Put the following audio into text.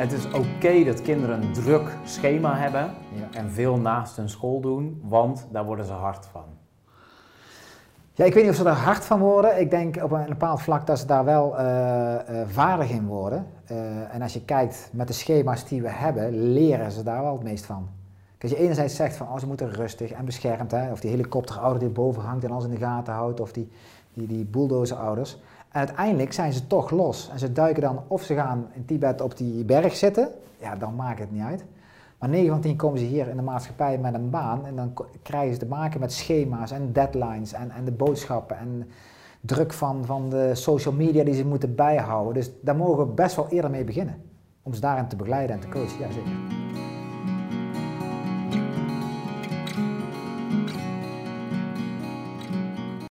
Het is oké dat kinderen een druk schema hebben Ja. en veel naast hun school doen, want daar worden ze hard van. Ja, ik weet niet of ze er hard van worden. Ik denk op een bepaald vlak dat ze daar wel eh, eh, vaardig in worden. Eh, en als je kijkt met de schema's die we hebben, leren ze daar wel het meest van. Als je enerzijds zegt van oh, ze moeten rustig en beschermd, hè, of die helikopterouder die boven hangt en alles in de gaten houdt, of die, die, die. En uiteindelijk zijn ze toch los. En ze duiken dan, of ze gaan in Tibet op die berg zitten, ja, dan maakt het niet uit. Maar 9 van 10 komen ze hier in de maatschappij met een baan en dan krijgen ze te maken met schema's en deadlines en, en de boodschappen en druk van, van de social media die ze moeten bijhouden. Dus daar mogen we best wel eerder mee beginnen. Om ze daarin te begeleiden en te coachen, ja zeker.